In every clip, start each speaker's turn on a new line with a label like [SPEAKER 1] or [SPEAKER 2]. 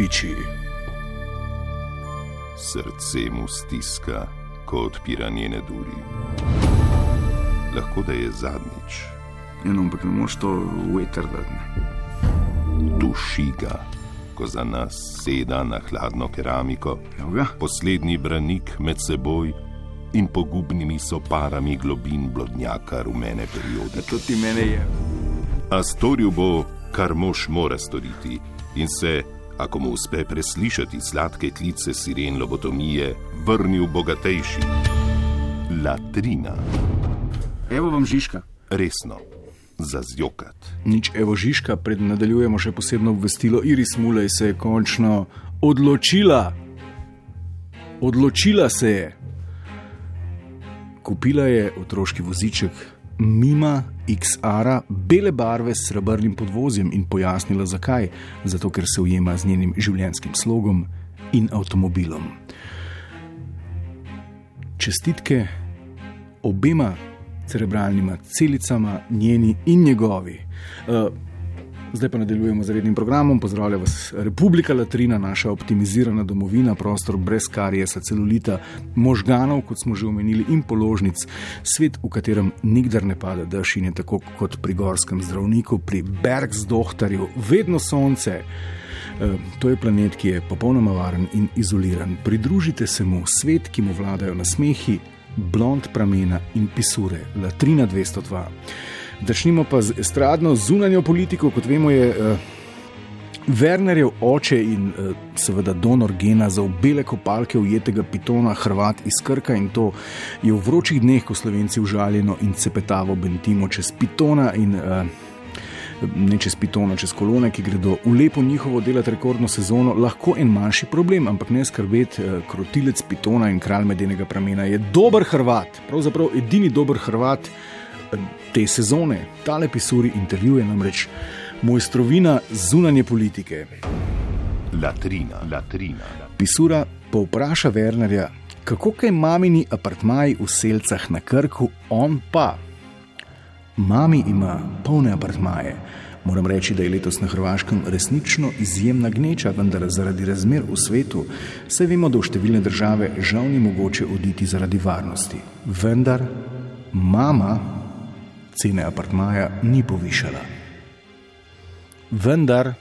[SPEAKER 1] piči.
[SPEAKER 2] Srce mu stiska, ko odpira njene duri. Lahko da je zadnjič.
[SPEAKER 3] Eno, ampak ne moreš to vetrdati.
[SPEAKER 2] Duši ga, ko za nas seda na hladno keramiko,
[SPEAKER 3] Javga?
[SPEAKER 2] poslednji branik med seboj in pogubnimi soparami globin blodnjaka rumene periode.
[SPEAKER 3] To ti mene je.
[SPEAKER 2] A storil bo, kar mož mora storiti, in se, ako mu uspe preslišati sladke klice siren lobotomije, vrnil bogatejši. Latrina,
[SPEAKER 3] Evo vam Žižka.
[SPEAKER 2] resno, za zjokat.
[SPEAKER 1] Nič evo Žižka, pred nadaljujemo še posebno obvestilo. Iris Mulej se je končno odločila. Odločila se je. Kupila je otroški voziček Mima XR, bele barve s srebrnim podvozjem in pojasnila zakaj. Zato, ker se ujema z njenim življenjskim slogom in avtomobilom. Čestitke obema cerebralnima celicama, njeni in njegovi. Uh, Zdaj pa nadaljujemo z rednim programom. Pozdravlja vas Republika Latrina, naša optimizirana domovina, prostor brez karijesa, celulita, možganov, kot smo že omenili, in položnic, svet, v katerem nikdar ne pada dež in je tako kot pri gorskem zdravniku, pri Bergsdohtarju, vedno sonce. Eh, To je planet, ki je popolnoma varen in izoliran. Pridružite se mu svet, ki mu vladajo nasmehi, blond pramena in pisure, Latrina 202. Začnimo pa z estradno zunanjo politiko, kot vemo, je uh, Wernerjev oče in uh, seveda donor gena za obele kopalke ujetega pitona, Hrvat iz Krka in to je v vročih dneh, ko slovenci užaljeno in cepetavo bentimo čez pitona in uh, ne čez pitona, čez kolone, ki gredo v lepo njihovo delati rekordno sezono, lahko en manjši problem, ampak ne skrbeti, krotilec pitona in kralj medenega pramena je dober Hrvat, pravzaprav edini dober Hrvat te sezone. Tale pisuri intervjuje namreč mojstrovina zunanje politike.
[SPEAKER 2] Latrina, latrina.
[SPEAKER 1] Pisura povpraša Wernerja, kako kaj mamini apartmaji v Selcah na Krku, on pa. Mami ima polne apartmaje. Moram reči, da je letos na Hrvaškem resnično izjemna gneča, vendar zaradi razmer v svetu se vemo, da v številne države žal ni mogoče oditi zaradi varnosti. Vendar mama cene apartmaja ni povišala. Vendar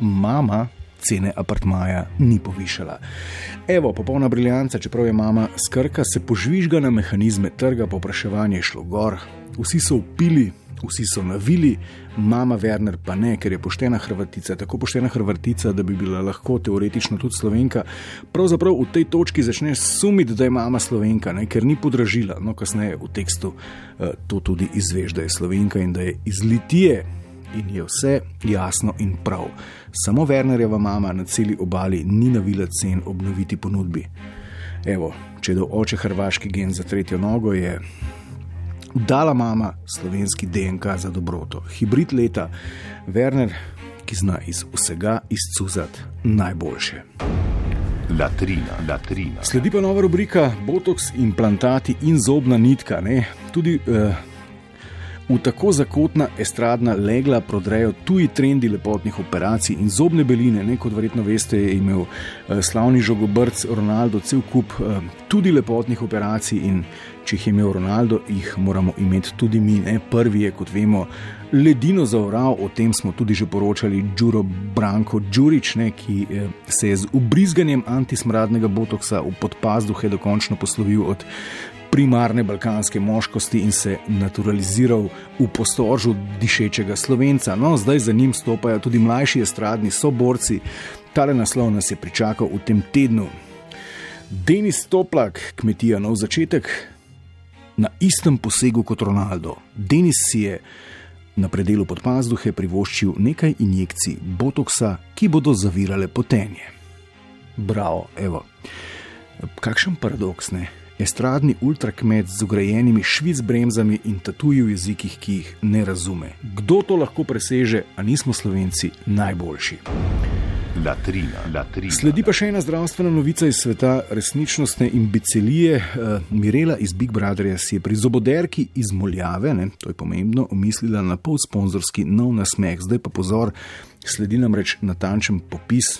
[SPEAKER 1] mama cene apartmaja ni povišala. Evo, popolna briljanca, čeprav je mama skrka, se požvižga na mehanizme trga, popraševanje je šlo gor, vsi so upili, vsi so navili, mama Werner pa ne, ker je poštena Hrvatica, tako poštena Hrvatica, da bi bila lahko teoretično tudi Slovenka. Pravzaprav v tej točki začneš sumiti, da je mama Slovenka, ne, ker ni podražila, no kasneje v tekstu uh, to tudi izveš, da je Slovenka in da je iz Litije in je vse jasno in prav. Samo Wernerjeva mama na celi obali ni navila cen obnoviti ponudbi. Evo, če je do oče hrvaški gen za tretjo nogo, je dala mama slovenski DNK za dobroto. Hibrid leta, Werner, ki zna iz vsega izcuzati najboljše.
[SPEAKER 2] Latrina, latrina.
[SPEAKER 1] Sledi pa nova rubrika Botox, implantati in zobna nitka. Ne? Tudi uh, v tako zakotna estradna legla prodrejo tuji trendi lepotnih operacij in zobne beline. Ne? Kot verjetno veste, je imel uh, slavni žogobrc Ronaldo cel kup uh, tudi lepotnih operacij in če jih je imel Ronaldo, jih moramo imeti tudi mi. Ne? Prvi je, kot vemo, ledino zavral, o tem smo tudi že poročali, Đuro Branko Đurič, ne, ki eh, se je z ubrizganjem antismradnega botoksa v podpazduhe dokončno poslovil od primarne balkanske moškosti in se naturaliziral v postoržu dišečega slovenca. No, zdaj za njim stopajo tudi mlajši estradni soborci. Tale naslov nas je pričakal v tem tednu. Denis Toplak, kmetija nov začetek, na istem posegu kot Ronaldo. Denis si je na predelu podpazduhe privoščil nekaj injekcij botoksa, ki bodo zavirale potenje. Bravo, evo. Kakšen paradoks, ne? Estradni ultrakmet z ugrajenimi švic bremzami in tatuji v jezikih, ki jih ne razume. Kdo to lahko preseže, a nismo slovenci najboljši?
[SPEAKER 2] Latrina, latrina.
[SPEAKER 1] Sledi pa še ena zdravstvena novica iz sveta resničnostne imbecilije. Uh, Mirela iz Big Brotherja si je pri zoboderki iz Moljave, ne, to je pomembno, omislila na pol sponzorski nov nasmeh. Zdaj pa pozor, sledi namreč natančen popis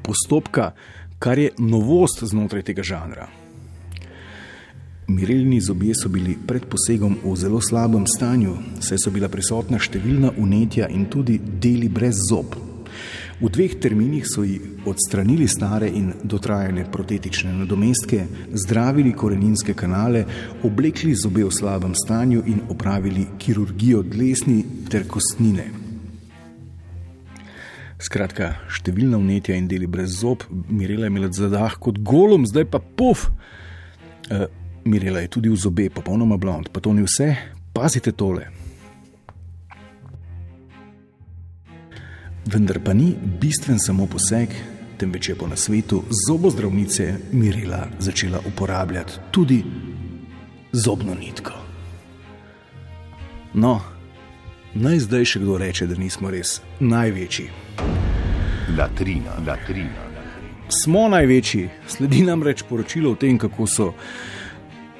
[SPEAKER 1] postopka, kar je novost znotraj tega žanra. Mirelni zobje so bili pred posegom v zelo slabem stanju, saj so bila prisotna številna unetja in tudi deli brez zob. V dveh terminih so ji odstranili stare in dotrajane protetične nadomestke, zdravili koreninske kanale, oblekli zobe v slabem stanju in opravili kirurgijo dlesni ter kostnine. Skratka, številna unetja in deli brez zob, Mirela je imela zadah kot golom, zdaj pa puf. Uh, Mirela je tudi v zobe, popolnoma blond, pa to ni vse, pazite tole. Vendar pa ni bistven samo poseg, temveč je po nasvetu zobozdravnice Mirela začela uporabljati tudi zobno nitko. No, naj zdaj še kdo reče, da nismo res največji.
[SPEAKER 2] Latrina, latrina.
[SPEAKER 1] Smo največji, sledi nam reč poročilo o tem, kako so.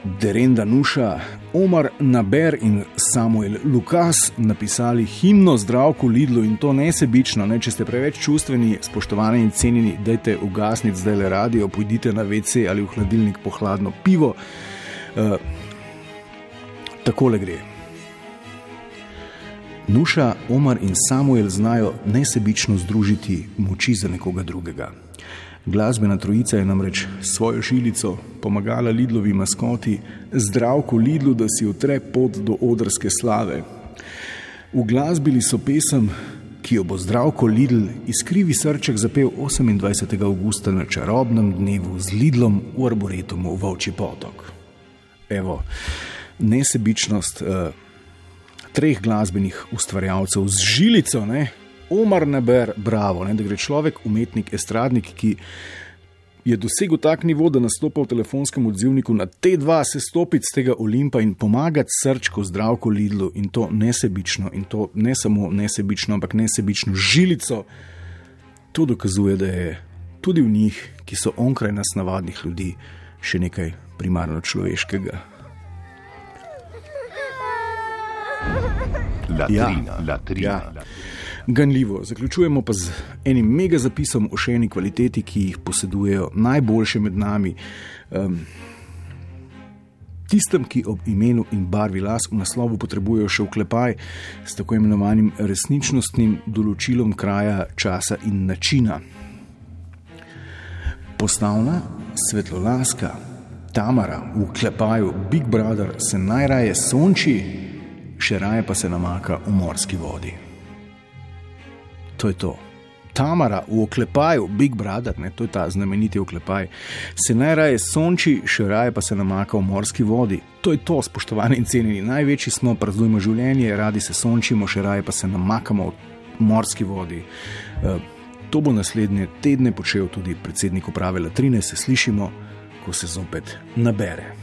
[SPEAKER 1] Derenda Nuša, Omar Naber in Samuel Lukas napisali himno zdravku Lidlu in to nesebično. Ne? Če ste preveč čustveni, spoštovani in cenjeni, dajte ugasniti zdaj le radio, pojdite na WC ali v hladilnik po hladno pivo. Uh, takole gre. Nuša, Omar in Samuel znajo nesebično združiti moči za nekoga drugega. Glasbena trojica je namreč svojo žilico pomagala Lidlovi maskoti, zdravku Lidlu, da si utre pot do odrske slave. Uglasbili so pesem, ki jo bo zdravko Lidl iz krivi srček zapel 28. augusta na čarobnem dnevu z Lidlom v Arboretumu v Ovči potok. Evo, nesebičnost uh, treh glasbenih ustvarjalcev z žilico, ne? Omar Neber, bravo, ne, da gre človek, umetnik, estradnik, ki je dosegel tak nivo, da nastopa v telefonskem odzivniku na T2, se stopiti z tega Olimpa in pomagati srčko zdravko Lidlu in to nesebično, in to ne samo nesebično, ampak nesebično žilico. To dokazuje, da je tudi v njih, ki so onkraj nas navadnih ljudi, še nekaj primarno človeškega.
[SPEAKER 2] Latrina, ja, latrina.
[SPEAKER 1] Ja ganljivo. Zaključujemo pa z enim mega zapisom o še eni kvaliteti, ki jih posedujejo najboljše med nami. Um, Tistem, ki ob imenu in barvi las v naslovu potrebujejo še vklepaj s tako imenovanim resničnostnim določilom kraja, časa in načina. Postavna svetlolaska Tamara v vklepaju Big Brother se najraje sonči, še raje pa se namaka v morski vodi to je to. Tamara v oklepaju, Big Brother, ne, to je ta znameniti oklepaj, se najraje sonči, še raje pa se namaka v morski vodi. To je to, spoštovani in cenjeni. Največji smo, praznujemo življenje, radi se sončimo, še raje pa se namakamo v morski vodi. E, to bo naslednje tedne počel tudi predsednik uprave Latrine, se slišimo, ko se zopet nabere.